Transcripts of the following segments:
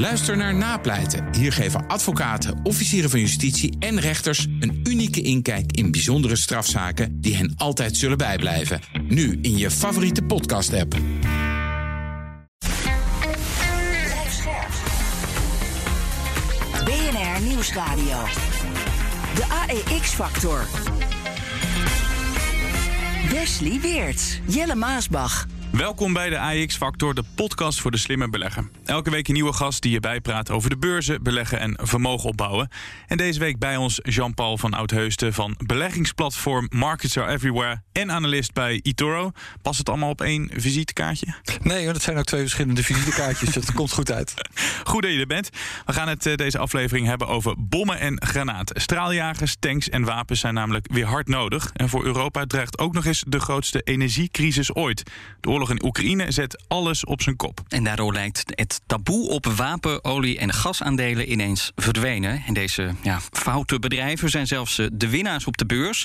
Luister naar Napleiten. Hier geven advocaten, officieren van justitie en rechters een unieke inkijk in bijzondere strafzaken die hen altijd zullen bijblijven. Nu in je favoriete podcast-app. BNR Nieuwsradio. De AEX-factor. Wesley Weert. Jelle Maasbach. Welkom bij de AX Factor, de podcast voor de slimme belegger. Elke week een nieuwe gast die je bijpraat over de beurzen, beleggen en vermogen opbouwen. En deze week bij ons Jean-Paul van Oudheusden van beleggingsplatform Markets Are Everywhere en analist bij eToro. Past het allemaal op één visitekaartje? Nee, dat zijn ook twee verschillende visitekaartjes. dat komt goed uit. Goed dat je er bent. We gaan het eh, deze aflevering hebben over bommen en granaten. Straaljagers, tanks en wapens zijn namelijk weer hard nodig. En voor Europa dreigt ook nog eens de grootste energiecrisis ooit. De oorlog in Oekraïne zet alles op zijn kop. En daardoor lijkt het taboe op wapen, olie en gasaandelen ineens verdwenen. En deze ja, foute bedrijven zijn zelfs eh, de winnaars op de beurs.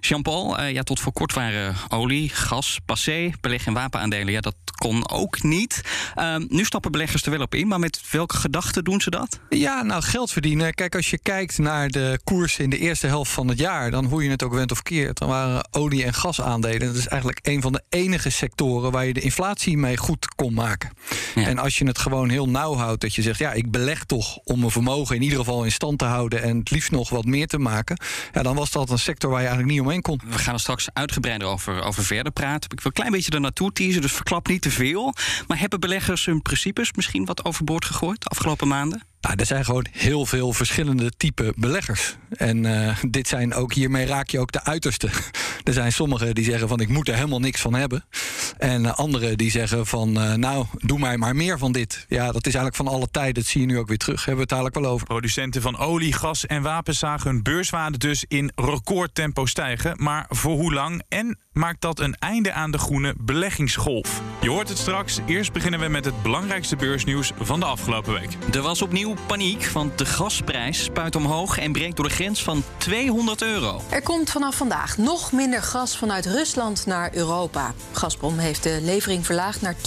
Jean-Paul, uh, ja, tot voor kort waren olie, gas, passé, beleg- en wapenaandelen. Ja, dat kon ook niet. Uh, nu stappen beleggers er wel op in, maar met welke gedachten doen ze dat? Ja, nou, geld verdienen. Kijk, als je kijkt naar de koersen in de eerste helft van het jaar, dan hoe je het ook went of keert, dan waren olie- en gasaandelen. Dat is eigenlijk een van de enige sectoren waar je de inflatie mee goed kon maken. Ja. En als je het gewoon heel nauw houdt, dat je zegt, ja, ik beleg toch om mijn vermogen in ieder geval in stand te houden en het liefst nog wat meer te maken, ja, dan was dat een sector waar je eigenlijk niet omheen kon. We gaan er straks uitgebreider over, over verder praten. Ik wil een klein beetje er naartoe teasen, dus verklap niet te veel. Maar hebben beleggers hun principes misschien wat overboord gegooid de afgelopen maanden? Nou, er zijn gewoon heel veel verschillende type beleggers. En uh, dit zijn ook, hiermee raak je ook de uiterste. er zijn sommigen die zeggen van ik moet er helemaal niks van hebben. En uh, anderen die zeggen van uh, nou, doe mij maar meer van dit. Ja, dat is eigenlijk van alle tijden. Dat zie je nu ook weer terug. Hebben we het dadelijk wel over. Producenten van olie, gas en wapens zagen hun beurswaarde dus in recordtempo stijgen. Maar voor hoe lang? En maakt dat een einde aan de groene beleggingsgolf? Je hoort het straks. Eerst beginnen we met het belangrijkste beursnieuws van de afgelopen week. Er was opnieuw paniek, want de gasprijs spuit omhoog en breekt door de grens van 200 euro. Er komt vanaf vandaag nog minder gas vanuit Rusland naar Europa. Gazprom heeft de levering verlaagd naar 20%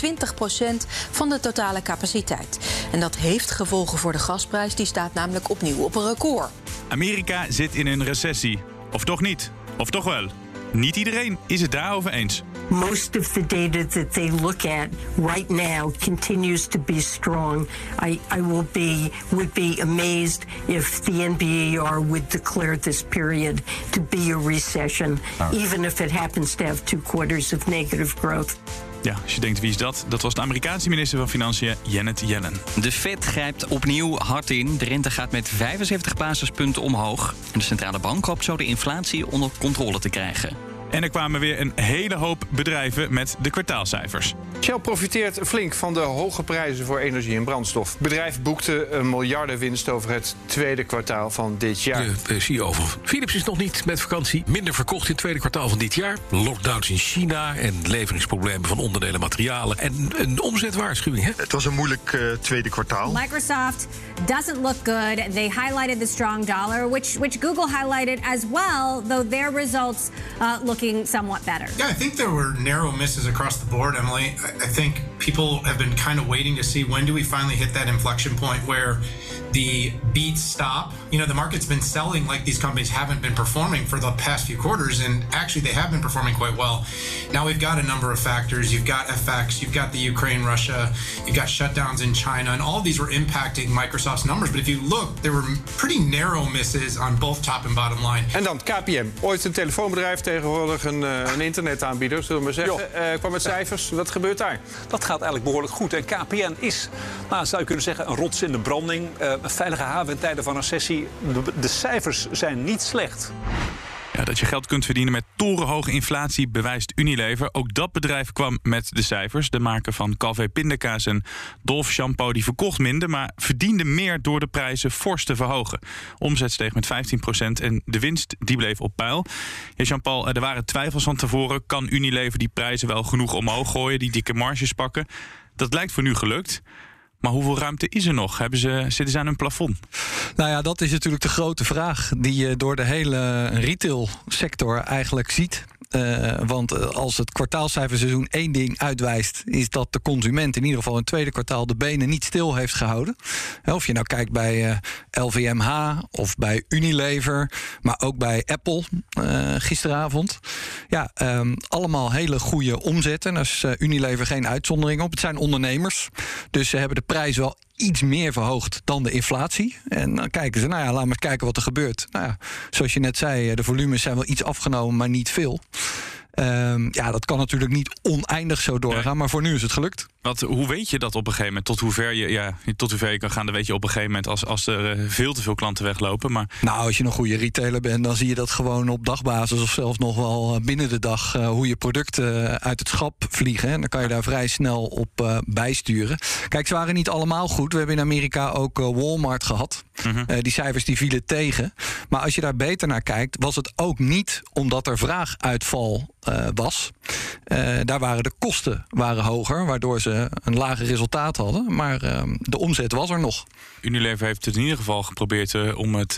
van de totale capaciteit. En dat heeft gevolgen voor de gasprijs, die staat namelijk opnieuw op een record. Amerika zit in een recessie. Of toch niet? Of toch wel? Niet iedereen is het daarover eens. Most of the data that they look at right now continues to be strong. I, I will be would be amazed if the NBER would declare this period to be a recession, even if it happens to have two quarters of negative growth. Ja, als je denkt wie is dat? Dat was de Amerikaanse minister van Financiën, Janet Yellen. De Fed grijpt opnieuw hard in. De rente gaat met 75 basispunten omhoog. En de centrale bank hoopt zo de inflatie onder controle te krijgen. En er kwamen weer een hele hoop bedrijven met de kwartaalcijfers. Shell profiteert flink van de hoge prijzen voor energie en brandstof. Het bedrijf boekte een miljardenwinst over het tweede kwartaal van dit jaar. De CEO van Philips is nog niet met vakantie. Minder verkocht in het tweede kwartaal van dit jaar. Lockdowns in China en leveringsproblemen van onderdelen materialen. En een omzetwaarschuwing. Hè? Het was een moeilijk uh, tweede kwartaal. Microsoft doesn't look good. They highlighted the strong dollar, which, which Google highlighted as well, though their results uh, looking somewhat better. Yeah, I think there were narrow misses across the board, Emily. I think people have been kind of waiting to see when do we finally hit that inflection point where the beats stop. You know, the market's been selling like these companies haven't been performing for the past few quarters, and actually they have been performing quite well. Now we've got a number of factors. You've got FX, you've got the Ukraine, Russia, you've got shutdowns in China, and all of these were impacting Microsoft's numbers. But if you look, there were pretty narrow misses on both top and bottom line. En dan KPM, ooit een telefoonbedrijf, tegenwoordig een, uh, een internetaanbieder, zullen we maar zeggen. Uh, kwam met cijfers, wat gebeurt daar? Dat gaat eigenlijk behoorlijk goed. En KPN is, nou, zou je kunnen zeggen, een rots in de branding. Uh, een veilige haven in tijden van recessie. De, cijfers zijn niet slecht. Ja, dat je geld kunt verdienen met torenhoge inflatie bewijst Unilever. Ook dat bedrijf kwam met de cijfers. De maker van Calvé pindakaas en Dolf shampoo die verkocht minder... maar verdiende meer door de prijzen fors te verhogen. Omzet steeg met 15% en de winst die bleef op peil. Ja, Jean-Paul, er waren twijfels van tevoren. Kan Unilever die prijzen wel genoeg omhoog gooien, die dikke marges pakken? Dat lijkt voor nu gelukt. Maar hoeveel ruimte is er nog? Hebben ze, zitten ze aan hun plafond? Nou ja, dat is natuurlijk de grote vraag die je door de hele retailsector eigenlijk ziet. Uh, want uh, als het kwartaalcijferseizoen één ding uitwijst, is dat de consument in ieder geval in het tweede kwartaal de benen niet stil heeft gehouden. Of je nou kijkt bij LVMH of bij Unilever, maar ook bij Apple gisteravond. Ja, um, allemaal hele goede omzetten. Daar is Unilever geen uitzondering op. Het zijn ondernemers, dus ze hebben de prijs wel iets meer verhoogd dan de inflatie. En dan kijken ze, nou ja, laat maar kijken wat er gebeurt. Nou ja, zoals je net zei, de volumes zijn wel iets afgenomen, maar niet veel. Um, ja, dat kan natuurlijk niet oneindig zo doorgaan, nee. maar voor nu is het gelukt. Wat, hoe weet je dat op een gegeven moment? Tot hoever je, ja, tot hoever je kan gaan, dat weet je op een gegeven moment als, als er uh, veel te veel klanten weglopen. Maar... Nou, als je een goede retailer bent, dan zie je dat gewoon op dagbasis of zelfs nog wel binnen de dag uh, hoe je producten uit het schap vliegen. En dan kan je daar vrij snel op uh, bijsturen. Kijk, ze waren niet allemaal goed. We hebben in Amerika ook Walmart gehad. -hmm. die cijfers die vielen tegen. Maar als je daar beter naar kijkt, was het ook niet omdat er vraaguitval uh, was. Uh, daar waren de kosten waren hoger, waardoor ze een lager resultaat hadden. Maar uh, de omzet was er nog. Unilever heeft het in ieder geval geprobeerd om het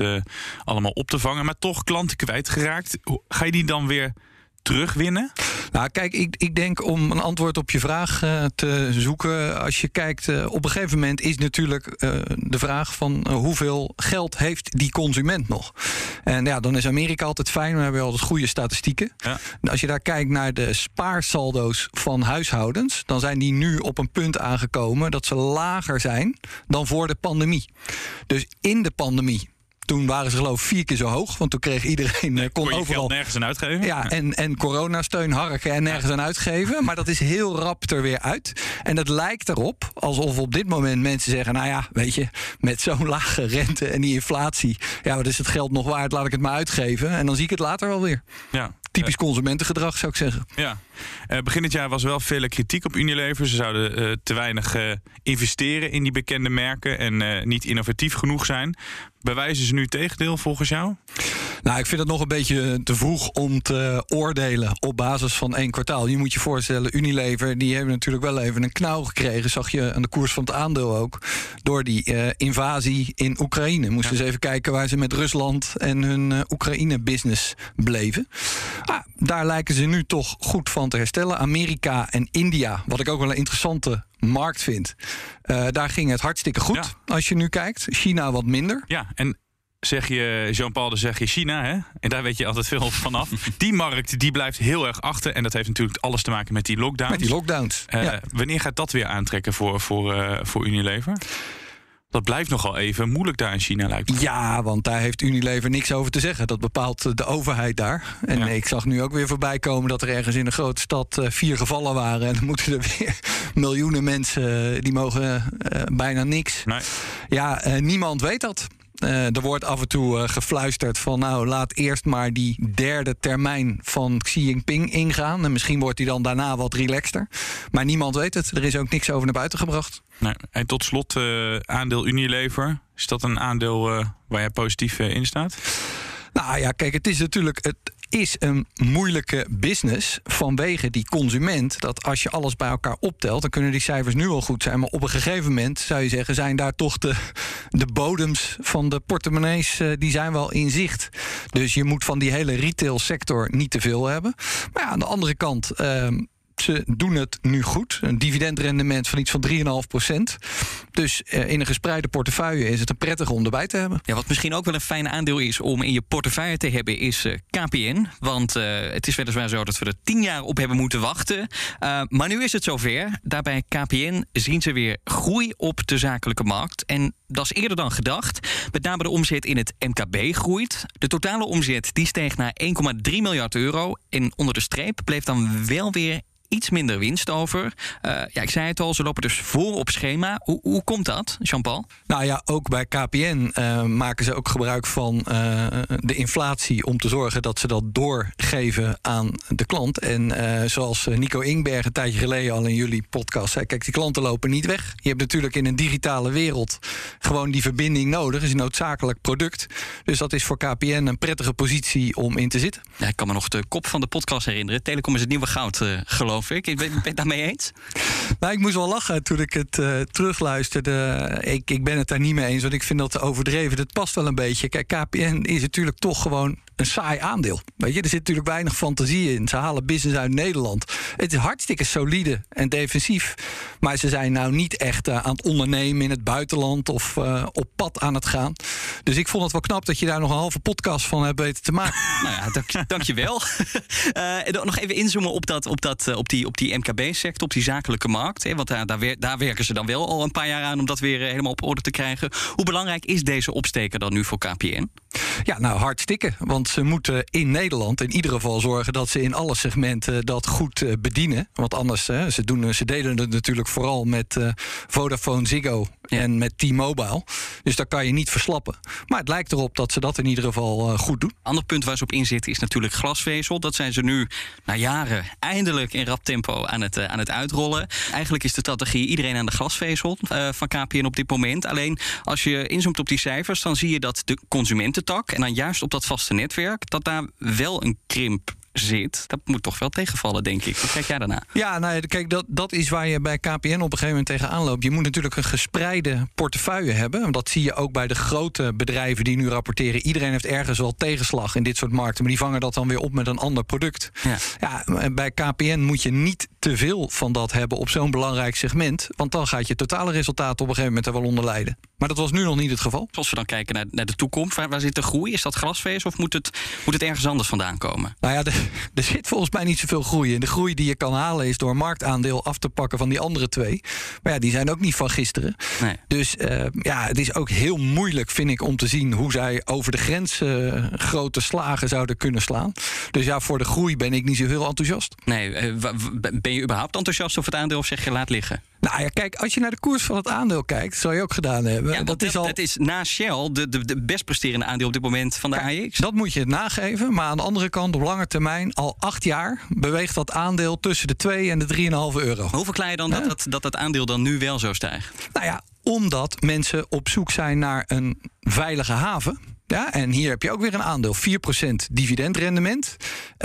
allemaal op te vangen, maar toch klanten kwijtgeraakt. Ga je die dan weer terugwinnen? Nou, kijk, ik, ik denk om een antwoord op je vraag uh, te zoeken. Als je kijkt, uh, op een gegeven moment is natuurlijk uh, de vraag van hoeveel geld heeft die consument nog? En ja, dan is Amerika altijd fijn, we hebben altijd goede statistieken. Ja. Als je daar kijkt naar de spaarsaldo's van huishoudens, dan zijn die nu op een punt aangekomen dat ze lager zijn dan voor de pandemie. Dus in de pandemie toen waren ze geloof ik vier keer zo hoog. Want toen kreeg iedereen... Nee, kon, overal nergens aan uitgeven. Ja, en, en coronasteun harken en nergens aan uitgeven. Maar dat is heel rap er weer uit. En het lijkt erop alsof op dit moment mensen zeggen... nou ja, weet je, met zo'n lage rente en die inflatie... ja, wat is het geld nog waard? Laat ik het maar uitgeven. En dan zie ik het later wel weer. Ja. Typisch consumentengedrag, zou ik zeggen. Ja. Uh, begin dit jaar was wel veel kritiek op Unilever. Ze zouden uh, te weinig uh, investeren in die bekende merken en niet innovatief genoeg zijn. Bewijzen ze nu tegendeel volgens jou? Nou, ik vind het nog een beetje te vroeg om te oordelen op basis van één kwartaal. Je moet je voorstellen, Unilever, die hebben natuurlijk wel even een knauw gekregen. Zag je aan de koers van het aandeel ook. Door die uh, invasie in Oekraïne. Moesten ja. ze even kijken waar ze met Rusland en hun uh, Oekraïne-business bleven. Ah, daar lijken ze nu toch goed van te herstellen. Amerika en India, wat ik ook wel een interessante markt vind. Uh, daar ging het hartstikke goed ja. als je nu kijkt. China wat minder. Ja, en zeg je Jean-Paul, dan zeg je China, hè? En daar weet je altijd veel vanaf. die markt die blijft heel erg achter. En dat heeft natuurlijk alles te maken met die lockdowns. Met die lockdowns. Uh, ja. Wanneer gaat dat weer aantrekken voor, voor, uh, voor Unilever? Dat blijft nogal even moeilijk daar in China, lijkt me. Ja, want daar heeft Unilever niks over te zeggen. Dat bepaalt de overheid daar. En ja. ik zag nu ook weer voorbij komen dat er ergens in een grote stad uh, vier gevallen waren. En dan moeten er weer miljoenen mensen, die mogen uh, bijna niks. Nee. Ja, niemand weet dat. Uh, er wordt af en toe uh, gefluisterd van nou laat eerst maar die derde termijn van Xi Jinping ingaan. En misschien wordt hij dan daarna wat relaxter. Maar niemand weet het. Er is ook niks over naar buiten gebracht. En tot slot uh, aandeel Unilever. Is dat een aandeel waar jij positief in staat? Nou ja, kijk, het is natuurlijk. Het, is een moeilijke business vanwege die consument. Dat als je alles bij elkaar optelt, dan kunnen die cijfers nu wel goed zijn. Maar op een gegeven moment zou je zeggen, zijn daar toch de, de bodems van de portemonnees, uh, die zijn wel in zicht. Dus je moet van die hele retail sector niet te veel hebben. Maar ja, aan de andere kant. Uh, ze doen het nu goed. Een dividendrendement van iets van 3,5 procent. Dus uh, in een gespreide portefeuille is het een prettige om erbij te hebben. Ja, wat misschien ook wel een fijn aandeel is om in je portefeuille te hebben, is uh, KPN. Want uh, het is weliswaar zo dat we er 10 jaar op hebben moeten wachten. maar nu is het zover. Daarbij KPN zien ze weer groei op de zakelijke markt. En dat is eerder dan gedacht. Met name de omzet in het MKB groeit. De totale omzet die steeg naar 1,3 miljard euro. En onder de streep bleef dan wel weer iets minder winst over. Uh, ja, ik zei het al, ze lopen dus voor op schema. Hoe, hoe komt dat, Jean-Paul? Nou ja, ook bij KPN uh, maken ze ook gebruik van uh, de inflatie om te zorgen dat ze dat doorgeven aan de klant. En zoals Nico Ingberg een tijdje geleden al in jullie podcast zei, kijk, die klanten lopen niet weg. Je hebt natuurlijk in een digitale wereld gewoon die verbinding nodig. is een noodzakelijk product. Dus dat is voor KPN een prettige positie om in te zitten. Ja, ik kan me nog de kop van de podcast herinneren. Telecom is het nieuwe goud, geloof ik. Ben, het daarmee eens? Nou, ik moest wel lachen toen ik het uh, terugluisterde. Ik, ik ben het daar niet mee eens, want ik vind dat overdreven. Het past wel een beetje. Kijk, KPN is natuurlijk toch gewoon een saai aandeel. Weet je, er zit natuurlijk weinig fantasie in. Ze halen business uit Nederland. Het is hartstikke solide en defensief. Maar ze zijn nou niet echt uh, aan het ondernemen in het buitenland of uh, op pad aan het gaan. Dus ik vond het wel knap dat je daar nog een halve podcast van hebt weten te maken. nou ja, dank, dankjewel. uh, nog even inzoomen op, dat, op, dat, op die, op die MKB-sector, op die zakelijke markt. Hè, want daar, daar, daar werken ze dan wel al een paar jaar aan om dat weer helemaal op orde te krijgen. Hoe belangrijk is deze opsteker dan nu voor KPN? Ja, nou hartstikke. Want ze moeten in Nederland in ieder geval zorgen dat ze in alle segmenten dat goed uh, bedienen. Want anders, hè, ze, doen, ze deden het natuurlijk vooral met uh, Vodafone Ziggo ja. en met T-Mobile. Dus daar kan je niet verslappen. Maar het lijkt erop dat ze dat in ieder geval uh, goed doen. Ander punt waar ze op inzitten is natuurlijk glasvezel. Dat zijn ze nu na jaren eindelijk in rap tempo aan het, aan het uitrollen. Eigenlijk is de strategie iedereen aan de glasvezel van KPN op dit moment. Alleen als je inzoomt op die cijfers, dan zie je dat de consumententak en dan juist op dat vaste netwerk, dat daar wel een krimp zit, dat moet toch wel tegenvallen, denk ik. Hoe kijk jij daarna? Ja, nou, kijk, dat, dat is waar je bij KPN op een gegeven moment tegenaan loopt. Je moet natuurlijk een gespreide portefeuille hebben. Dat zie je ook bij de grote bedrijven die nu rapporteren. Iedereen heeft ergens wel tegenslag in dit soort markten, maar die vangen dat dan weer op met een ander product. Ja, ja bij KPN moet je niet te veel van dat hebben op zo'n belangrijk segment, want dan gaat je totale resultaat op een gegeven moment er wel onder lijden. Maar dat was nu nog niet het geval. Als we dan kijken naar, naar de toekomst, waar, waar zit de groei? Is dat glasvezel of moet het, moet het ergens anders vandaan komen? Nou ja, er zit volgens mij niet zoveel groei in. De groei die je kan halen is door marktaandeel af te pakken van die andere twee. Maar ja, die zijn ook niet van gisteren. Nee. Dus uh, ja, het is ook heel moeilijk, vind ik, om te zien hoe zij over de grens uh, grote slagen zouden kunnen slaan. Dus ja, voor de groei ben ik niet zo heel enthousiast. Nee, uh, ben je überhaupt enthousiast over het aandeel of zeg je laat liggen? Nou ja, kijk, als je naar de koers van het aandeel kijkt, zou je ook gedaan hebben. Ja, dat, is al... dat is na Shell de, de, de best presterende aandeel op dit moment van de kijk, AX. Dat moet je nageven. Maar aan de andere kant, op lange termijn, al acht jaar beweegt dat aandeel tussen de 2 en de 3,5 euro. Hoe verklaar je dan ja? dat, dat, dat dat aandeel dan nu wel zo stijgt? Nou ja, omdat mensen op zoek zijn naar een veilige haven. Ja, en hier heb je ook weer een aandeel. 4% dividendrendement.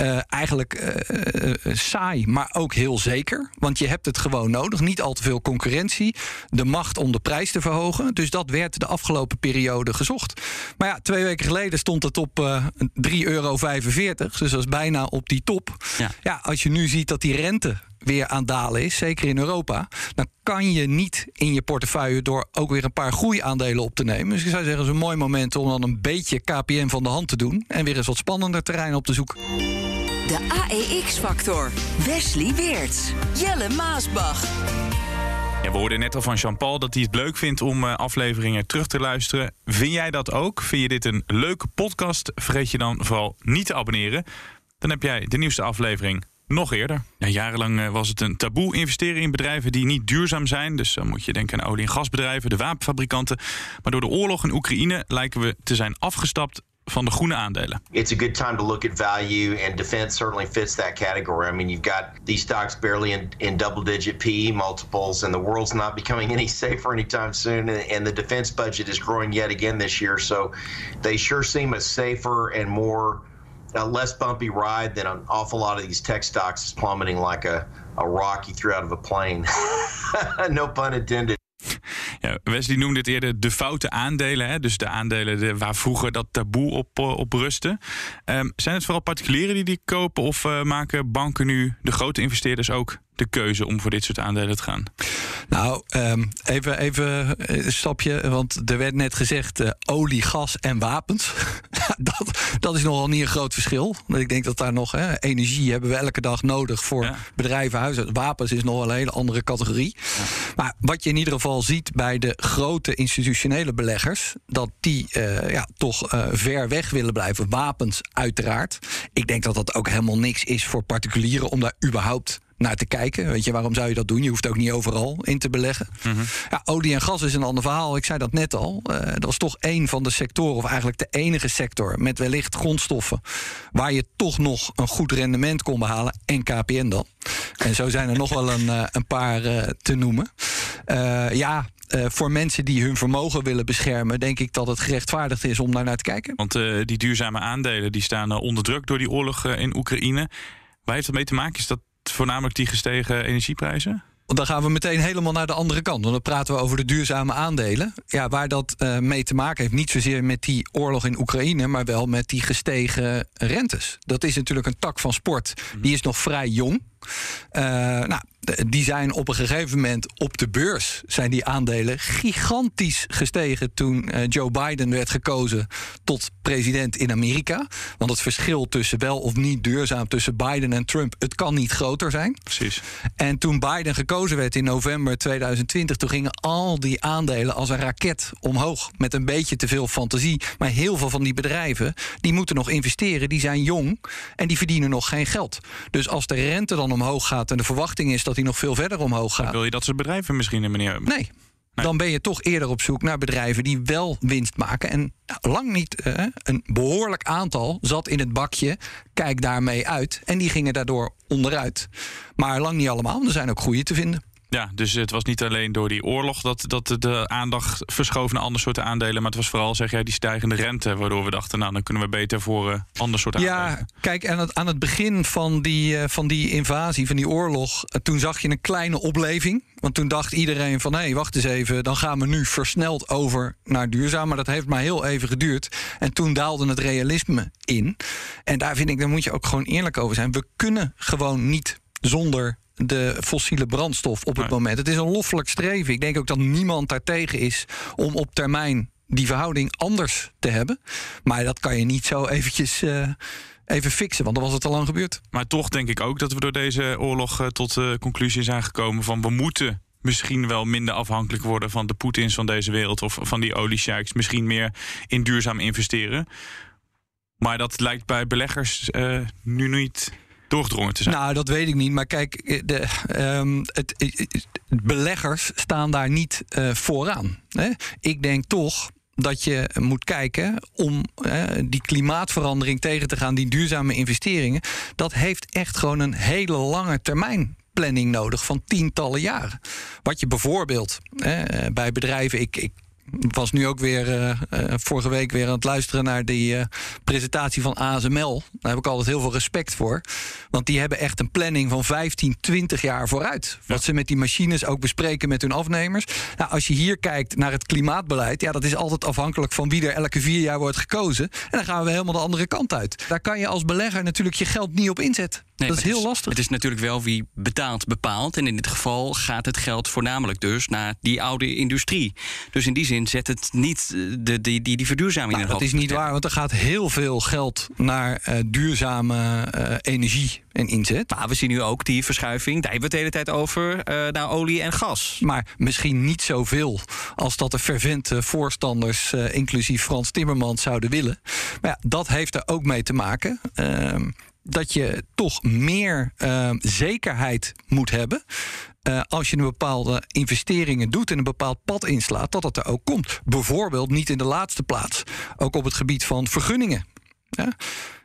Uh, eigenlijk uh, uh, saai, maar ook heel zeker. Want je hebt het gewoon nodig. Niet al te veel concurrentie. De macht om de prijs te verhogen. Dus dat werd de afgelopen periode gezocht. Maar ja, twee weken geleden stond het op 3,45 euro. Dus dat is bijna op die top. Ja. ja, als je nu ziet dat die rente weer aan dalen is, zeker in Europa, dan kan je niet in je portefeuille door ook weer een paar groeiaandelen op te nemen. Dus ik zou zeggen, het is een mooi moment om dan een beetje KPN van de hand te doen en weer eens wat spannender terrein op te zoeken. De AEX-factor. Wesley Weerts. Jelle Maasbach. Ja, we hoorden net al van Jean-Paul dat hij het leuk vindt om uh, afleveringen terug te luisteren. Vind jij dat ook? Vind je dit een leuke podcast? Vergeet je dan vooral niet te abonneren. Dan heb jij de nieuwste aflevering nog eerder. Ja, jarenlang eh, was het een taboe investeren in bedrijven die niet duurzaam zijn. Dus dan moet je denken aan olie- en gasbedrijven, de wapenfabrikanten. Maar door de oorlog in Oekraïne lijken we te zijn afgestapt van de groene aandelen. It's a good time to look at value and defense certainly fits that category. I mean, you've got these stocks barely in, in double-digit PE multiples and the world's not becoming any safer anytime soon and the defense budget is growing yet again this year. So they sure seem a safer and more a less bumpy ride than an awful lot of these tech stocks is plummeting like a, a rock you threw out of a plane. no pun intended. Ja, Wesley noemde het eerder de foute aandelen. Hè? Dus de aandelen de, waar vroeger dat taboe op, op rustte. Um, zijn het vooral particulieren die die kopen? Of uh, maken banken nu, de grote investeerders ook, de keuze om voor dit soort aandelen te gaan? Nou, um, even, even een stapje. Want er werd net gezegd uh, olie, gas en wapens. dat, dat is nogal niet een groot verschil. Ik denk dat daar nog hè, energie hebben we elke dag nodig voor ja. bedrijven, huizen. Wapens is nog wel een hele andere categorie. Ja. Maar wat je in ieder geval ziet bij de grote institutionele beleggers, dat die uh, ja, toch uh, ver weg willen blijven. Wapens, uiteraard. Ik denk dat dat ook helemaal niks is voor particulieren om daar überhaupt naar te kijken. Weet je, waarom zou je dat doen? Je hoeft ook niet overal in te beleggen. Mm -hmm. ja, olie en gas is een ander verhaal. Ik zei dat net al. Uh, dat was toch een van de sectoren, of eigenlijk de enige sector met wellicht grondstoffen, waar je toch nog een goed rendement kon behalen. En KPN dan. En zo zijn er nog wel een, uh, een paar uh, te noemen. ja, uh, voor mensen die hun vermogen willen beschermen, denk ik dat het gerechtvaardigd is om daar naar te kijken. Want uh, die duurzame aandelen die staan uh, onder druk door die oorlog in Oekraïne. Waar heeft dat mee te maken? Is dat voornamelijk die gestegen energieprijzen? Dan gaan we meteen helemaal naar de andere kant. Want dan praten we over de duurzame aandelen. Ja, waar dat uh, mee te maken heeft, niet zozeer met die oorlog in Oekraïne, maar wel met die gestegen rentes. Dat is natuurlijk een tak van sport. Die is nog vrij jong. Uh, nou, die zijn op een gegeven moment op de beurs zijn die aandelen gigantisch gestegen toen uh, Joe Biden werd gekozen tot president in Amerika. Want het verschil tussen wel of niet duurzaam tussen Biden en Trump, het kan niet groter zijn. Precies. En toen Biden gekozen werd in november 2020, toen gingen al die aandelen als een raket omhoog met een beetje te veel fantasie. Maar heel veel van die bedrijven die moeten nog investeren, die zijn jong en die verdienen nog geen geld. Dus als de rente dan omhoog gaat en de verwachting is dat die nog veel verder omhoog gaat. wil je dat soort bedrijven misschien, meneer? Nee. nee. Dan ben je toch eerder op zoek naar bedrijven die wel winst maken. En nou, lang niet uh, een behoorlijk aantal zat in het bakje. Kijk daarmee uit. En die gingen daardoor onderuit. Maar lang niet allemaal. Er zijn ook goede te vinden. Ja, dus het was niet alleen door die oorlog dat, dat de aandacht verschoof naar ander soorten aandelen. Maar het was vooral, zeg jij, die stijgende rente. Waardoor we dachten, nou, dan kunnen we beter voor uh, ander soort aandelen. Ja, kijk, aan het, aan het begin van die, uh, van die invasie, van die oorlog. Uh, toen zag je een kleine opleving. Want toen dacht iedereen van, hé, hey, wacht eens even. Dan gaan we nu versneld over naar duurzaam. Maar dat heeft maar heel even geduurd. En toen daalde het realisme in. En daar vind ik, daar moet je ook gewoon eerlijk over zijn. We kunnen gewoon niet zonder de fossiele brandstof op het moment. Het is een loffelijk streven. Ik denk ook dat niemand daartegen is om op termijn die verhouding anders te hebben. Maar dat kan je niet zo eventjes. Uh, even fixen, want dan was het al lang gebeurd. Maar toch denk ik ook dat we door deze oorlog uh, tot de conclusie zijn gekomen van we moeten misschien wel minder afhankelijk worden van de Poetins van deze wereld of van die oliesheiks. Misschien meer in duurzaam investeren. Maar dat lijkt bij beleggers uh, nu niet te zijn? Nou, dat weet ik niet. Maar kijk, de, um, het, beleggers staan daar niet uh, vooraan. Hè? Ik denk toch dat je moet kijken om uh, die klimaatverandering tegen te gaan, die duurzame investeringen. Dat heeft echt gewoon een hele lange termijn planning nodig van tientallen jaren. Wat je bijvoorbeeld uh, bij bedrijven, ik, ik was nu ook weer uh, uh, vorige week weer aan het luisteren naar die uh, presentatie van ASML. Daar heb ik altijd heel veel respect voor. Want die hebben echt een planning van 15, 20 jaar vooruit. Wat ze met die machines ook bespreken met hun afnemers. Nou, als je hier kijkt naar het klimaatbeleid, ja, dat is altijd afhankelijk van wie er elke vier jaar wordt gekozen. En dan gaan we helemaal de andere kant uit. Daar kan je als belegger natuurlijk je geld niet op inzetten. Nee, dat is heel is, lastig. Het is natuurlijk wel wie betaalt, bepaalt. En in dit geval gaat het geld voornamelijk dus naar die oude industrie. Dus in die zin zet het niet de, die, die, die verduurzaming nou, Dat is niet waar, want er gaat heel veel geld naar uh, duurzame uh, energie en inzet. Maar we zien nu ook die verschuiving, daar hebben we het de hele tijd over, uh, naar olie en gas. Maar misschien niet zoveel als dat de fervente voorstanders, inclusief Frans Timmermans, zouden willen. Maar ja, dat heeft er ook mee te maken ehm, dat je toch meer uh, zekerheid moet hebben. Uh, als je een bepaalde investeringen doet en een bepaald pad inslaat, dat het er ook komt. Bijvoorbeeld niet in de laatste plaats, ook op het gebied van vergunningen. Ja?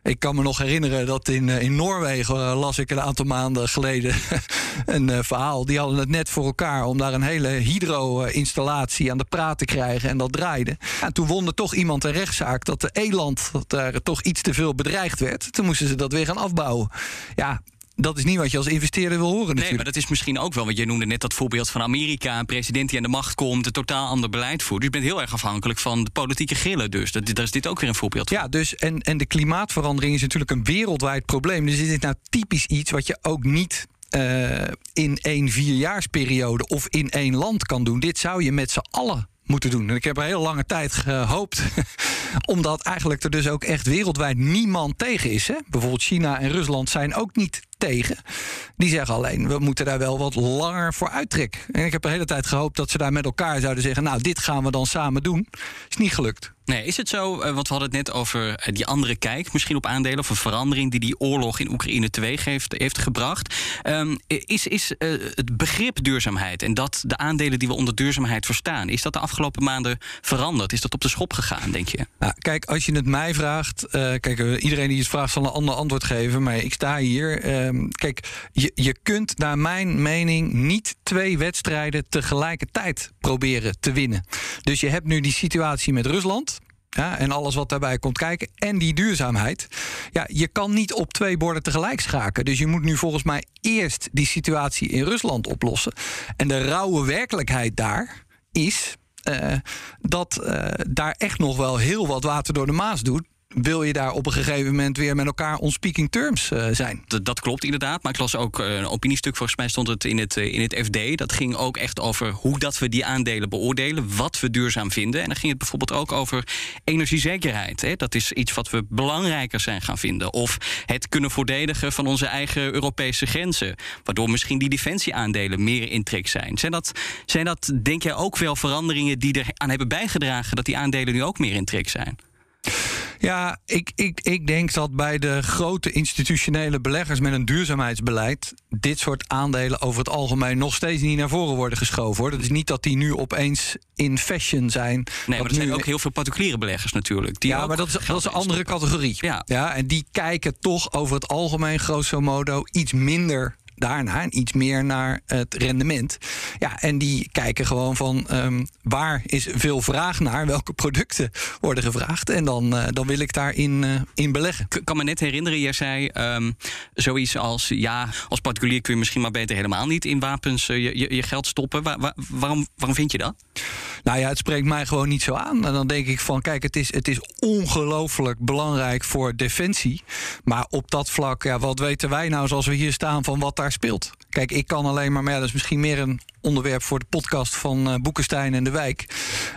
Ik kan me nog herinneren dat in, in Noorwegen uh, las ik een aantal maanden geleden een verhaal. Die hadden het net voor elkaar om daar een hele hydro-installatie aan de praat te krijgen. En dat draaide. En toen won toch iemand een rechtszaak dat de eland dat daar toch iets te veel bedreigd werd. Toen moesten ze dat weer gaan afbouwen. Ja, dat is niet wat je als investeerder wil horen. Natuurlijk. Nee, maar dat is misschien ook wel. Want je noemde net dat voorbeeld van Amerika. Een president die aan de macht komt, een totaal ander beleid voert. Dus je bent heel erg afhankelijk van de politieke grillen. Dus dat, daar is dit ook weer een voorbeeld van. Ja, dus en, en de klimaatverandering is natuurlijk een wereldwijd probleem. Dus dit is nou typisch iets wat je ook niet uh, in één vierjaarsperiode of in één land kan doen. Dit zou je met z'n allen moeten doen. En ik heb een hele lange tijd gehoopt, omdat eigenlijk er dus ook echt wereldwijd niemand tegen is. Hè? Bijvoorbeeld China en Rusland zijn ook niet tegen. Die zeggen alleen, we moeten daar wel wat langer voor uittrekken. En ik heb de hele tijd gehoopt dat ze daar met elkaar zouden zeggen... nou, dit gaan we dan samen doen. Is niet gelukt. Nee, is het zo, want we hadden het net over die andere kijk... misschien op aandelen of een verandering die die oorlog in Oekraïne teweeg heeft, heeft gebracht. Um, is is uh, het begrip duurzaamheid en dat de aandelen die we onder duurzaamheid verstaan... is dat de afgelopen maanden veranderd? Is dat op de schop gegaan, denk je? Nou, kijk, als je het mij vraagt... Kijk, iedereen die het vraagt zal een ander antwoord geven... maar ik sta hier... kijk, je, je kunt naar mijn mening niet twee wedstrijden tegelijkertijd proberen te winnen. Dus je hebt nu die situatie met Rusland. Ja, en alles wat daarbij komt kijken. En die duurzaamheid. Ja, je kan niet op twee borden tegelijk schaken. Dus je moet nu volgens mij eerst die situatie in Rusland oplossen. En de rauwe werkelijkheid daar is. eh, dat eh, daar echt nog wel heel wat water door de Maas doet. Wil je daar op een gegeven moment weer met elkaar on speaking terms eh, zijn? Dat, dat klopt inderdaad. Maar ik las ook eh, een opiniestuk, volgens mij stond het in het, eh, in het FD. Dat ging ook echt over hoe dat we die aandelen beoordelen, wat we duurzaam vinden. En dan ging het bijvoorbeeld ook over energiezekerheid. Hè. Dat is iets wat we belangrijker zijn gaan vinden. Of het kunnen verdedigen van onze eigen Europese grenzen. Waardoor misschien die defensieaandelen meer in trek zijn. Zijn dat, zijn dat, denk jij, ook wel veranderingen die eraan hebben bijgedragen dat die aandelen nu ook meer in trek zijn? Ja, ik, ik, ik denk dat bij de grote institutionele beleggers met een duurzaamheidsbeleid. dit soort aandelen over het algemeen nog steeds niet naar voren worden geschoven. Hoor. Dat is niet dat die nu opeens in fashion zijn. Nee, maar er zijn ook heel veel particuliere beleggers natuurlijk. Die ja, maar dat is, dat is een andere categorie. Ja. en die kijken toch over het algemeen, grosso modo, iets minder daarna iets meer naar het rendement. Ja, en die kijken gewoon van ehm, waar is veel vraag naar, welke producten worden gevraagd. En dan, eh, dan wil ik daarin eh, in beleggen. Ik kan me net herinneren, jij zei ehm, zoiets als... ja, als particulier kun je misschien maar beter helemaal niet in wapens eh, je, je, je geld stoppen. Wa- wa- waarom, waarom vind je dat? Nou ja, het spreekt mij gewoon niet zo aan. En dan denk ik van, kijk, het is, het is ongelooflijk belangrijk voor defensie. Maar op dat vlak, ja, wat weten wij nou zoals we hier staan van wat daar speelt? Kijk, ik kan alleen maar, maar ja, dat is misschien meer een onderwerp voor de podcast van eh Boekenstein en de Wijk.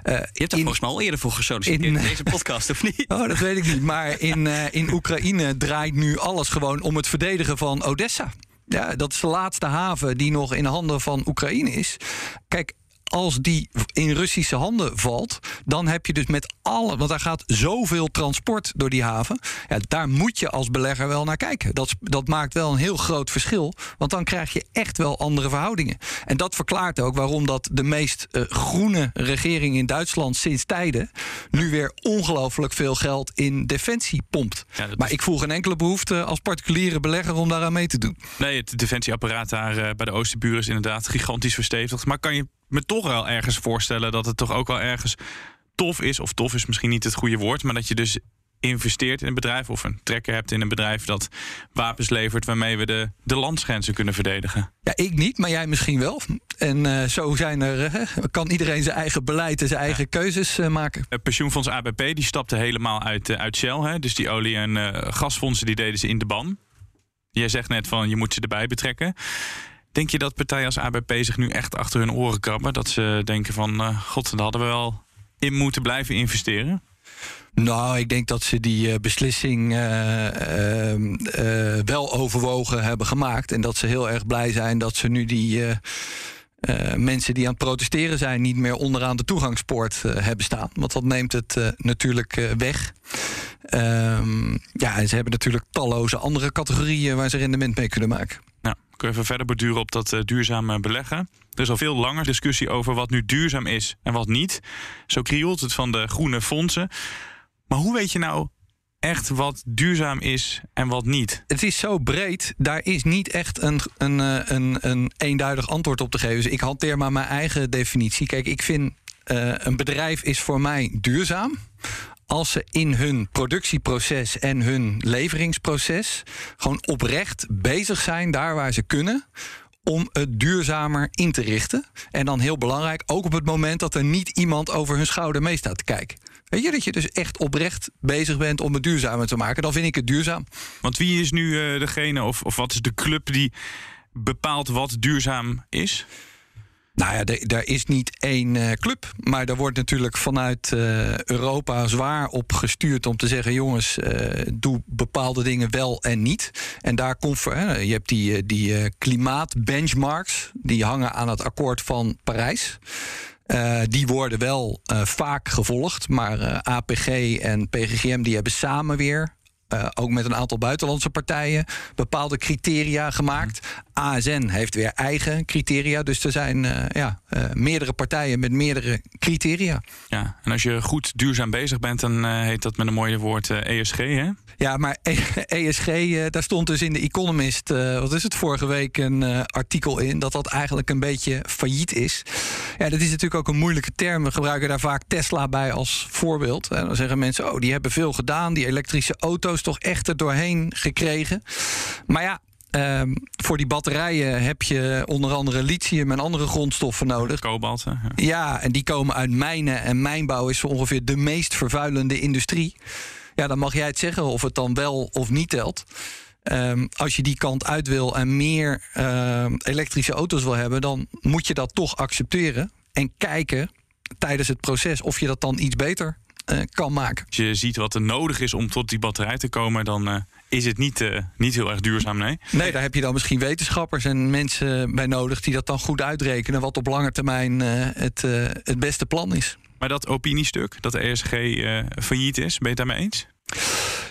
Eh, Je hebt daar volgens mij al eerder voor gesolliciteerd in- in deze podcast, of niet? Oh, dat weet ik niet. Maar in, eh, in Oekraïne draait nu alles gewoon om het verdedigen van Odessa. Ja, dat is de laatste haven die nog in handen van Oekraïne is. Kijk, als die in Russische handen valt, dan heb je dus met alle. Want daar gaat zoveel transport door die haven. Ja, daar moet je als belegger wel naar kijken. Dat, dat maakt wel een heel groot verschil. Want dan krijg je echt wel andere verhoudingen. En dat verklaart ook waarom dat de meest eh, groene regering in Duitsland sinds tijden. nu weer ongelooflijk veel geld in defensie pompt. maar ik voel geen enkele behoefte als particuliere belegger om daaraan mee te doen. Nee, het defensieapparaat daar eh, bij de Oosterburen is inderdaad gigantisch verstevigd. Maar kan je me toch wel ergens voorstellen dat het toch ook wel ergens tof is, of tof is misschien niet het goede woord, maar dat je dus investeert in een bedrijf of een trekker hebt in een bedrijf dat wapens levert waarmee we de, de landsgrenzen kunnen verdedigen. Ja, ik niet, maar jij misschien wel. En eh, zo zijn er, eh, kan iedereen zijn eigen beleid en zijn eigen keuzes eh, maken. Het pensioenfonds ABP die stapte helemaal uit, eh, uit Shell. Hè? Dus die olie- en eh, gasfondsen die deden ze in de ban. Jij zegt net van je moet ze erbij betrekken. Denk je dat partijen als ABP zich nu echt achter hun oren krabben? Dat ze denken van eh, god, daar hadden we wel in moeten blijven investeren? Nou, ik denk dat ze die eh, beslissing eh, wel overwogen hebben gemaakt. En dat ze heel erg blij zijn dat ze nu die mensen die aan het protesteren zijn, niet meer onderaan de toegangspoort hebben staan. Want dat neemt het natuurlijk weg. Ehm, ja, en ze hebben natuurlijk talloze andere categorieën waar ze rendement mee kunnen maken. Nou, even verder borduren op dat eh, duurzame beleggen. Er is al veel langer discussie over wat nu duurzaam is en wat niet. Zo krioelt het van de groene fondsen. Maar hoe weet je nou echt wat duurzaam is en wat niet? Het is zo breed, daar is niet echt een, een, eh, een, een eenduidig antwoord op te geven. Dus ik hanteer maar mijn eigen definitie. Kijk, ik vind eh, een bedrijf is voor mij duurzaam. Als ze in hun productieproces en hun leveringsproces gewoon oprecht bezig zijn daar waar ze kunnen om het duurzamer in te richten. En dan heel belangrijk, ook op het moment dat er niet iemand over hun schouder mee staat te kijken. Weet je, dat je dus echt oprecht bezig bent om het duurzamer te maken. Dan vind ik het duurzaam. Want wie is nu eh, degene of, of wat is de club die bepaalt wat duurzaam is? Nou ja, er is niet één eh, club. Maar er wordt natuurlijk vanuit eh, Europa zwaar op gestuurd om te zeggen: jongens, eh, doe bepaalde dingen wel en niet. En daar komt je hebt die, die klimaatbenchmarks, die hangen aan het akkoord van Parijs. Die worden wel vaak gevolgd. Maar APG en PGGM die hebben samen weer. ook met een aantal buitenlandse partijen bepaalde criteria gemaakt. ASN heeft weer eigen criteria. Dus er zijn uh, ja, uh, meerdere partijen met meerdere criteria. Ja, en als je goed duurzaam bezig bent, dan uh, heet dat met een mooie woord ESG, hè? Ja, maar ESG, daar stond dus in de Economist, wat is het, vorige week een artikel in... dat dat eigenlijk een beetje failliet is. Ja, dat is natuurlijk ook een moeilijke term. We gebruiken daar vaak Tesla bij als voorbeeld. En dan zeggen mensen, oh, die hebben veel gedaan. Die elektrische auto's toch echt er doorheen gekregen. Maar ja, Um, voor die batterijen heb je onder andere lithium en andere grondstoffen nodig. Kobalt. Ja. ja, en die komen uit mijnen. En mijnbouw is ongeveer de meest vervuilende industrie. Ja, dan mag jij het zeggen of het dan wel of niet telt. Um, als je die kant uit wil en meer uh, elektrische auto's wil hebben, dan moet je dat toch accepteren. En kijken tijdens het proces of je dat dan iets beter uh, kan maken. Als je ziet wat er nodig is om tot die batterij te komen, dan uh, is het niet, uh, niet heel erg duurzaam, nee? Nee, daar heb je dan misschien wetenschappers en mensen bij nodig die dat dan goed uitrekenen, wat op lange termijn het, het beste plan is. Maar dat opiniestuk, dat de ESG failliet is, ben je het daarmee eens?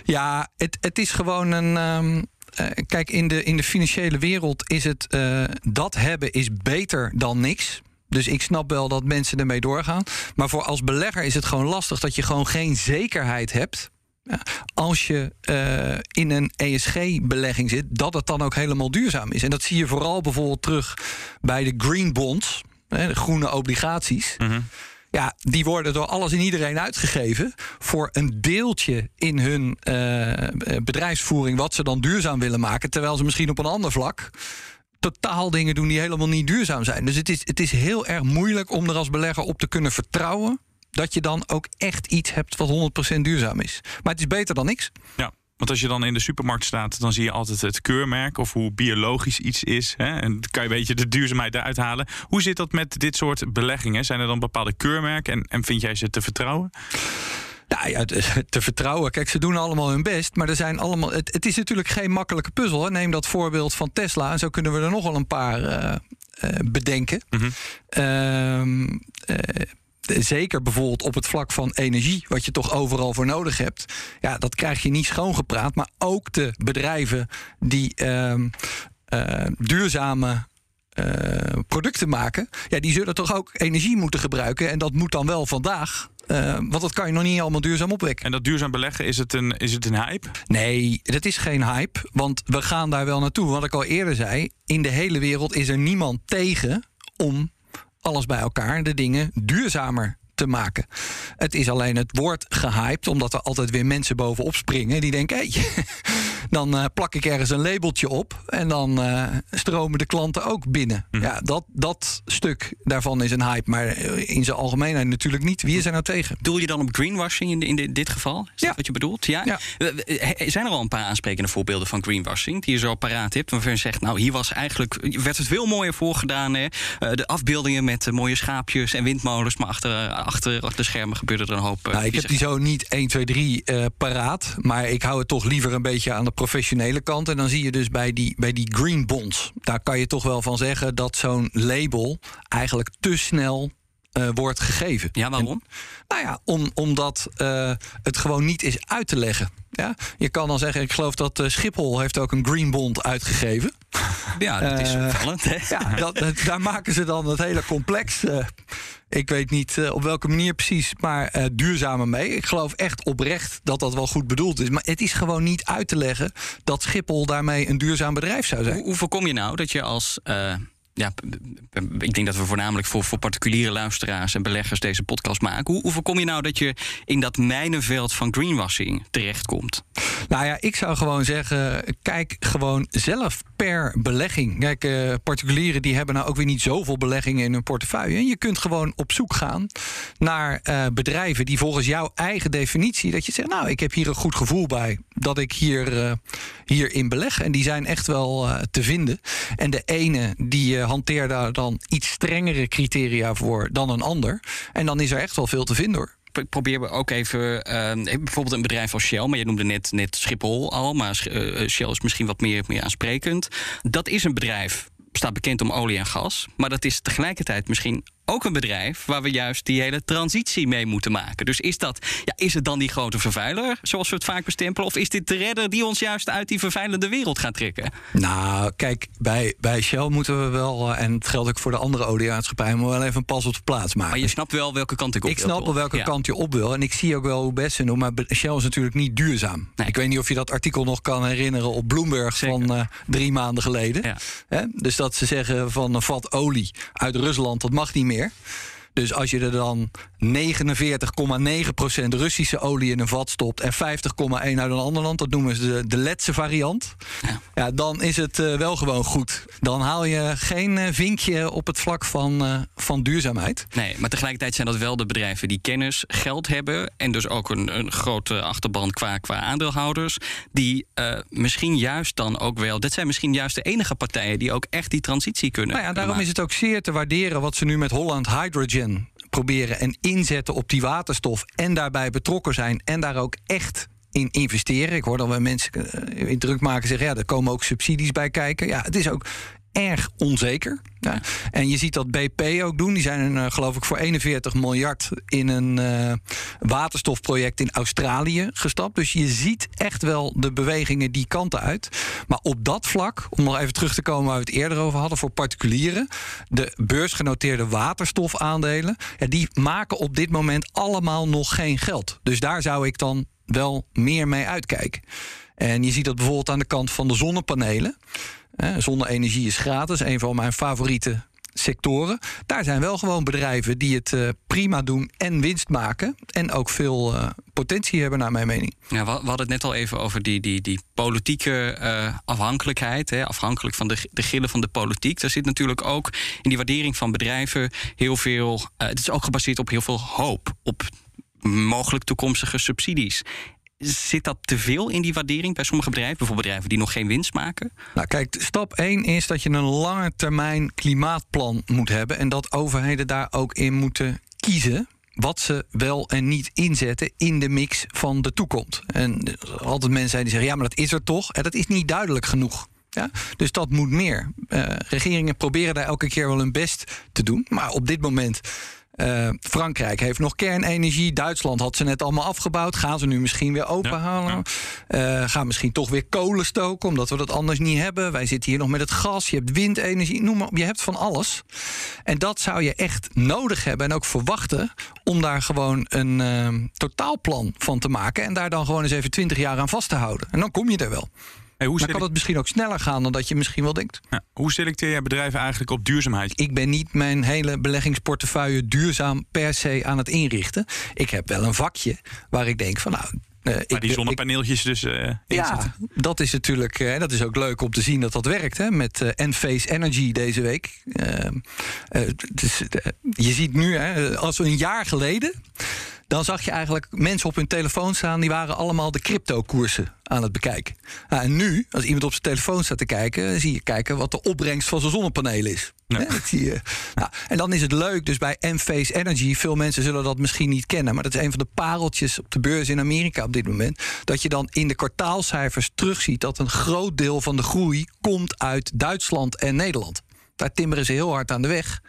Ja, het, het is gewoon een. Um, uh, kijk, in de, in de financiële wereld is het dat hebben is beter dan niks. Dus ik snap wel dat mensen ermee doorgaan. Maar voor als belegger is het gewoon lastig dat je gewoon geen zekerheid hebt. Als je uh, in een ESG-belegging zit, dat het dan ook helemaal duurzaam is. En dat zie je vooral bijvoorbeeld terug bij de green bonds, de groene obligaties. Mm -hmm. Ja, die worden door alles en iedereen uitgegeven voor een deeltje in hun uh, bedrijfsvoering wat ze dan duurzaam willen maken, terwijl ze misschien op een ander vlak totaal dingen doen die helemaal niet duurzaam zijn. Dus het is, het is heel erg moeilijk om er als belegger op te kunnen vertrouwen dat je dan ook echt iets hebt wat 100% duurzaam is. Maar het is beter dan niks. Ja. Want als je dan in de supermarkt staat, dan zie je altijd het keurmerk of hoe biologisch iets is. Hè? En dan kan je een beetje de duurzaamheid eruit halen. Hoe zit dat met dit soort beleggingen? Zijn er dan bepaalde keurmerken en, en vind jij ze te vertrouwen? Nou ja, te vertrouwen. Kijk, ze doen allemaal hun best. Maar er zijn allemaal. Het, het is natuurlijk geen makkelijke puzzel. Hè. Neem dat voorbeeld van Tesla. En zo kunnen we er nogal een paar uh, uh, bedenken. Mm -hmm. uh, zeker bijvoorbeeld op het vlak van energie, wat je toch overal voor nodig hebt. Ja, dat krijg je niet schoongepraat. Maar ook de bedrijven die ehm, duurzame uh, producten maken, ja, die zullen toch ook energie moeten gebruiken. En dat moet dan wel vandaag. Uh, want dat kan je nog niet allemaal duurzaam opwekken. En dat duurzaam beleggen, is het, een, is het een hype? Nee, dat is geen hype. Want we gaan daar wel naartoe. Wat ik al eerder zei, in de hele wereld is er niemand tegen om alles bij elkaar. De dingen duurzamer te maken. Het is alleen het woord gehyped, omdat er altijd weer mensen bovenop springen die denken: hé, hey, dan uh, plak ik ergens een labeltje op en dan uh, stromen de klanten ook binnen. Mm. Ja, dat, dat stuk daarvan is een hype, maar in zijn algemeenheid natuurlijk niet. Wie is er nou tegen? Doel je dan op greenwashing in, in de, dit geval? Is ja. dat wat je bedoelt? Ja? ja. Zijn er al een paar aansprekende voorbeelden van greenwashing die je zo paraat hebt, waarvan je zegt: nou, hier was eigenlijk werd het veel mooier voorgedaan. Hè? de afbeeldingen met mooie schaapjes en windmolens, maar achter achter de schermen gebeurde er een hoop. Uh, nou, ik heb die zo niet 1, 2, 3 uh, paraat. Maar ik hou het toch liever een beetje aan de professionele kant. En dan zie je dus bij die, bij die green bonds. Daar kan je toch wel van zeggen dat zo'n label eigenlijk te snel uh, wordt gegeven. Ja, waarom? En, nou ja, om, omdat uh, het gewoon niet is uit te leggen. Ja? Je kan dan zeggen, ik geloof dat uh, Schiphol heeft ook een green bond uitgegeven. Ja, dat is opvallend. Hè? Ja, dat, dat, daar maken ze dan het hele complex. ik weet niet op welke manier precies, maar duurzamer mee. Ik geloof echt oprecht dat dat wel goed bedoeld is. Maar het is gewoon niet uit te leggen dat Schiphol daarmee een duurzaam bedrijf zou zijn. Hoe, hoe voorkom je nou dat je als ja, ik denk dat we voornamelijk voor, voor particuliere luisteraars en beleggers deze podcast maken. Hoe, hoe voorkom je nou dat je in dat mijnenveld van greenwashing terechtkomt? Nou ja, ik zou gewoon zeggen, kijk gewoon zelf per belegging. Kijk, uh, particulieren die hebben nou ook weer niet zoveel beleggingen in hun portefeuille. En je kunt gewoon op zoek gaan naar uh, bedrijven die volgens jouw eigen definitie, dat je zegt, nou, ik heb hier een goed gevoel bij dat ik hier, uh, hierin beleg. En die zijn echt wel te vinden. En de ene die hanteert daar dan iets strengere criteria voor dan een ander. En dan is er echt wel veel te vinden hoor ik probeer ook even. Uh, bijvoorbeeld een bedrijf als Shell, maar je noemde net, net Schiphol al, maar uh, Shell is misschien wat meer, meer aansprekend. Dat is een bedrijf, staat bekend om olie en gas, maar dat is tegelijkertijd misschien ook een bedrijf waar we juist die hele transitie mee moeten maken. Dus is, dat, ja, is het dan die grote vervuiler, zoals we het vaak bestempelen? Of is dit de redder die ons juist uit die vervuilende wereld gaat trekken? Nou, kijk, bij, bij Shell moeten we wel, eh, en het geldt ook voor de andere oliemaatschappijen, maar wel even een pas op de plaats maken. Maar je snapt wel welke kant ik op Ik wil, snap toch? wel welke Ja. kant je op wil. En ik zie ook wel hoe best ze doen. Maar Shell is natuurlijk niet duurzaam. Ik weet niet of je dat artikel nog kan herinneren op Bloomberg van eh, drie maanden geleden. Dus dat ze zeggen van een vat olie uit Rusland, dat mag niet meer meer. Dus als je er dan 49,9% Russische olie in een vat stopt en 50,1 uit een ander land, dat noemen ze de, de letse variant. Ja. dan is het eh, wel gewoon goed. Dan haal je geen eh, vinkje op het vlak van, eh, van duurzaamheid. Nee, maar tegelijkertijd zijn dat wel de bedrijven die kennis, geld hebben. En dus ook een, een grote achterban qua, qua aandeelhouders. Die misschien juist dan ook wel. Dat zijn misschien juist de enige partijen die ook echt die transitie kunnen. Nou ja, daarom is het ook zeer te waarderen wat ze nu met Holland Hydrogen proberen en inzetten op die waterstof. En daarbij betrokken zijn en daar ook echt in investeren. Ik hoor dan wel mensen eh, in druk maken zeggen: ja, er komen ook subsidies bij kijken. Ja, het is ook erg onzeker. Ja. En je ziet dat BP ook doen. Die zijn eh, geloof ik voor 41 miljard in een eh, waterstofproject in Australië gestapt. Dus je ziet echt wel de bewegingen die kanten uit. Maar op dat vlak, om nog even terug te komen waar we het eerder over hadden, voor particulieren, de beursgenoteerde waterstofaandelen, ja, die maken op dit moment allemaal nog geen geld. Dus daar zou ik dan wel meer mee uitkijken. En je ziet dat bijvoorbeeld aan de kant van de zonnepanelen. Zonne-energie is gratis, een van mijn favoriete sectoren. Daar zijn wel gewoon bedrijven die het eh, prima doen en winst maken. En ook veel eh, potentie hebben, naar mijn mening. Ja, we, hadden het net al even over die, die, die politieke eh, afhankelijkheid. Afhankelijk van de, de gillen van de politiek. Daar zit natuurlijk ook in die waardering van bedrijven heel veel. het is ook gebaseerd op heel veel hoop. Op mogelijk toekomstige subsidies. Zit dat te veel in die waardering bij sommige bedrijven? Bijvoorbeeld bedrijven die nog geen winst maken? Nou, kijk, stap 1 is dat je een lange termijn klimaatplan moet hebben. En dat overheden daar ook in moeten kiezen. Wat ze wel en niet inzetten in de mix van de toekomst. En altijd mensen zijn die zeggen: ja, maar dat is er toch? En dat is niet duidelijk genoeg. Ja? Dus dat moet meer. Eh, regeringen proberen daar elke keer wel hun best te doen. Maar op dit moment. Eh, Frankrijk heeft nog kernenergie. Duitsland had ze net allemaal afgebouwd. Gaan ze nu misschien weer openhalen? Eh, gaan misschien toch weer kolen stoken, omdat we dat anders niet hebben. Wij zitten hier nog met het gas. Je hebt windenergie, noem maar op. Je hebt van alles. En dat zou je echt nodig hebben en ook verwachten om daar gewoon een eh, totaalplan van te maken. En daar dan gewoon eens even 20 jaar aan vast te houden. En dan kom je er wel. Hoe dan kan het misschien ook sneller gaan dan dat je misschien wel denkt. Ja, hoe selecteer jij bedrijven eigenlijk op duurzaamheid? Ik ben niet mijn hele beleggingsportefeuille duurzaam per se aan het inrichten. Ik heb wel een vakje waar ik denk van nou. eh, ik Maar die zonnepaneeltjes dus eh ja, dat is natuurlijk eh, dat is ook leuk om te zien dat dat werkt. Hè, met Enphase Energy deze week. Dus, je ziet nu, hè, als we een jaar geleden. Dan zag je eigenlijk mensen op hun telefoon staan. die waren allemaal de crypto-koersen aan het bekijken. Nou, en nu, als iemand op zijn telefoon staat te kijken. zie je kijken wat de opbrengst van zijn zonnepanelen is. Dat zie je. Nou, en dan is het leuk, dus bij Enphase Energy. Veel mensen zullen dat misschien niet kennen. maar dat is een van de pareltjes op de beurs in Amerika op dit moment. Dat je dan in de kwartaalcijfers terugziet dat een groot deel van de groei komt uit Duitsland en Nederland. Daar timmeren ze heel hard aan de weg.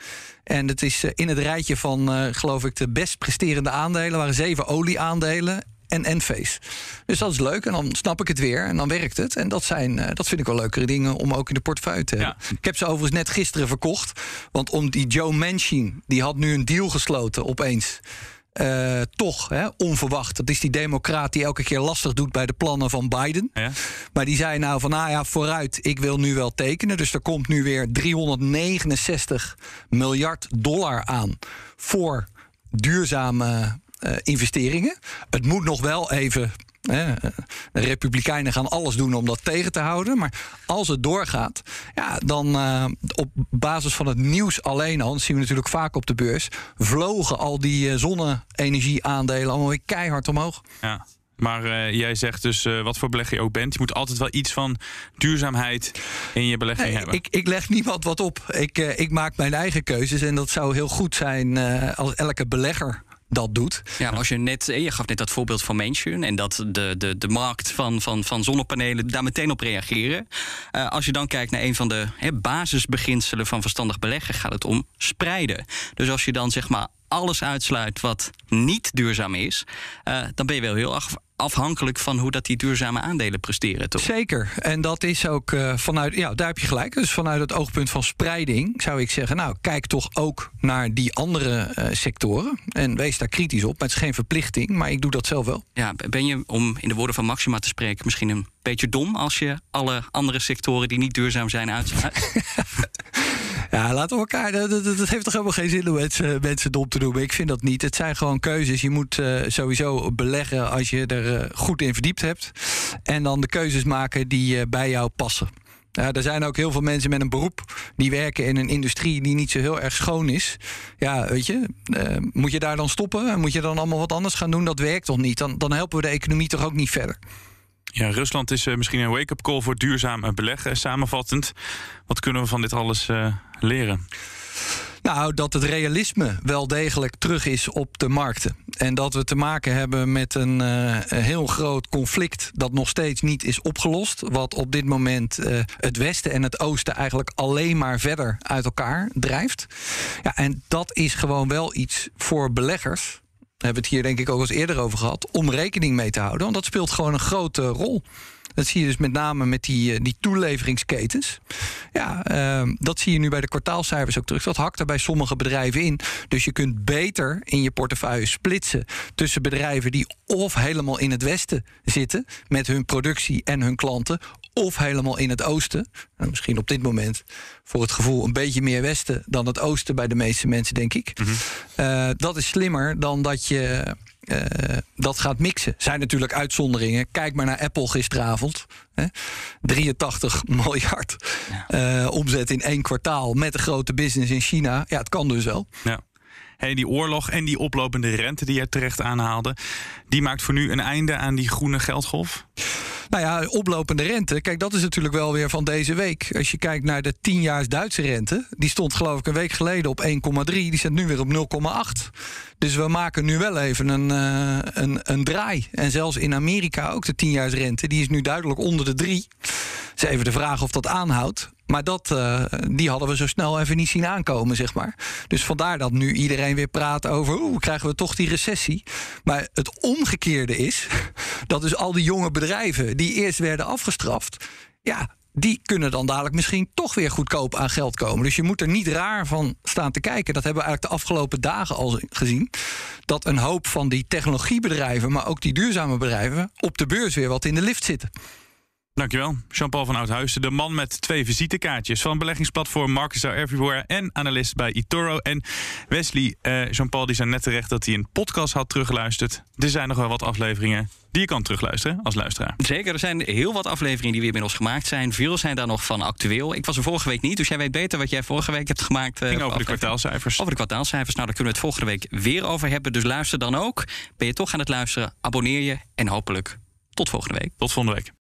En het is eh, in het rijtje van, eh, geloof ik, de best presterende aandelen. waren zeven olieaandelen en Enphase. Dus dat is leuk. En dan snap ik het weer. En dan werkt het. En dat, zijn, eh, dat vind ik wel leukere dingen om ook in de portefeuille te hebben. Ik heb ze overigens net gisteren verkocht. Want om die Joe Manchin, die had nu een deal gesloten opeens. Eh, toch, hè, onverwacht. Dat is die democraat die elke keer lastig doet bij de plannen van Biden. Maar die zei nou van, nou ja, vooruit, ik wil nu wel tekenen. Dus er komt nu weer 369 miljard dollar aan voor duurzame eh, investeringen. Het moet nog wel even. Hè, de Republikeinen gaan alles doen om dat tegen te houden. Maar als het doorgaat, ja, dan eh, op basis van het nieuws alleen al, dat zien we natuurlijk vaak op de beurs, vlogen al die eh, zonne-energie-aandelen allemaal weer keihard omhoog. Ja. Maar eh, jij zegt dus, eh, wat voor belegger je ook bent, je moet altijd wel iets van duurzaamheid in je belegging Nee, hebben. ik, ik leg niemand wat op. Ik, eh, ik maak mijn eigen keuzes. En dat zou heel goed zijn eh, als elke belegger dat doet. Ja, als je net, je gaf net dat voorbeeld van Mansion en dat de, de, de markt van, van, van zonnepanelen daar meteen op reageren. Uh, als je dan kijkt naar een van de basisbeginselen van verstandig beleggen, gaat het om spreiden. Dus als je dan zeg maar alles uitsluit wat niet duurzaam is, uh, dan ben je wel heel afhankelijk van hoe dat die duurzame aandelen presteren. Toch? Zeker. En dat is ook uh, vanuit, ja, daar heb je gelijk. Dus vanuit het oogpunt van spreiding zou ik zeggen, nou, kijk toch ook naar die andere uh, sectoren. En wees daar kritisch op. Het is geen verplichting, maar ik doe dat zelf wel. Ja, ben je, om in de woorden van Maxima te spreken, misschien een beetje dom als je alle andere sectoren die niet duurzaam zijn uitsluit? Ja, laten we elkaar. Dat, dat, heeft toch helemaal geen zin om mensen, mensen dom te doen. Ik vind dat niet. Het zijn gewoon keuzes. Je moet uh, sowieso beleggen als je er uh, goed in verdiept hebt. En dan de keuzes maken die uh, bij jou passen. Ja, er zijn ook heel veel mensen met een beroep die werken in een industrie die niet zo heel erg schoon is. Ja, weet je, moet je daar dan stoppen? Moet je dan allemaal wat anders gaan doen? Dat werkt toch niet? Dan, dan helpen we de economie toch ook niet verder. Ja, Rusland is uh, misschien een wake-up call voor duurzaam beleggen. Samenvattend, wat kunnen we van dit alles leren? Nou, dat het realisme wel degelijk terug is op de markten. En dat we te maken hebben met een, heel groot conflict dat nog steeds niet is opgelost. Wat op dit moment het Westen en het Oosten eigenlijk alleen maar verder uit elkaar drijft. Ja, en dat is gewoon wel iets voor beleggers hebben we het hier denk ik ook eens eerder over gehad, om rekening mee te houden. Want dat speelt gewoon een grote rol. Dat zie je dus met name met die, die toeleveringsketens. Ja, uh, dat zie je nu bij de kwartaalcijfers ook terug. Dat hakt er bij sommige bedrijven in. Dus je kunt beter in je portefeuille splitsen tussen bedrijven die of helemaal in het westen zitten met hun productie en hun klanten, of helemaal in het oosten. Nou, misschien op dit moment voor het gevoel een beetje meer westen dan het oosten bij de meeste mensen, denk ik. Mm -hmm. uh, dat is slimmer dan dat je uh, dat gaat mixen. Zijn natuurlijk uitzonderingen. Kijk maar naar Apple gisteravond. Hè? 83 miljard ja. uh, omzet in één kwartaal met een grote business in China. Ja, het kan dus wel. Ja. Hey, die oorlog en die oplopende rente die je terecht aanhaalde, die maakt voor nu een einde aan die groene geldgolf? Nou ja, oplopende rente. Kijk, dat is natuurlijk wel weer van deze week. Als je kijkt naar de 10-jaars Duitse rente. Die stond geloof ik een week geleden op 1,3. Die zit nu weer op 0,8. Dus we maken nu wel even een, uh, een, een draai. En zelfs in Amerika ook de 10-jaars rente. Die is nu duidelijk onder de 3. Het is even de vraag of dat aanhoudt. Maar dat, uh, die hadden we zo snel even niet zien aankomen, zeg maar. Dus vandaar dat nu iedereen weer praat over... hoe krijgen we toch die recessie? Maar het omgekeerde is dat dus al die jonge bedrijven... die eerst werden afgestraft... ja, die kunnen dan dadelijk misschien toch weer goedkoop aan geld komen. Dus je moet er niet raar van staan te kijken. Dat hebben we eigenlijk de afgelopen dagen al gezien. Dat een hoop van die technologiebedrijven, maar ook die duurzame bedrijven... op de beurs weer wat in de lift zitten. Dankjewel, Jean-Paul van Oudhuizen, de man met twee visitekaartjes van beleggingsplatform Markets Are Everywhere en analist bij eToro. En Wesley, uh, Jean-Paul die zei net terecht dat hij een podcast had teruggeluisterd. Er zijn nog wel wat afleveringen die je kan terugluisteren als luisteraar. Zeker, er zijn heel wat afleveringen die weer inmiddels gemaakt zijn. Veel zijn daar nog van actueel. Ik was er vorige week niet, dus jij weet beter wat jij vorige week hebt gemaakt. Uh, Ging over de kwartaalcijfers. Over de kwartaalcijfers. Nou, daar kunnen we het volgende week weer over hebben. Dus luister dan ook. Ben je toch aan het luisteren? Abonneer je en hopelijk tot volgende week. Tot volgende week.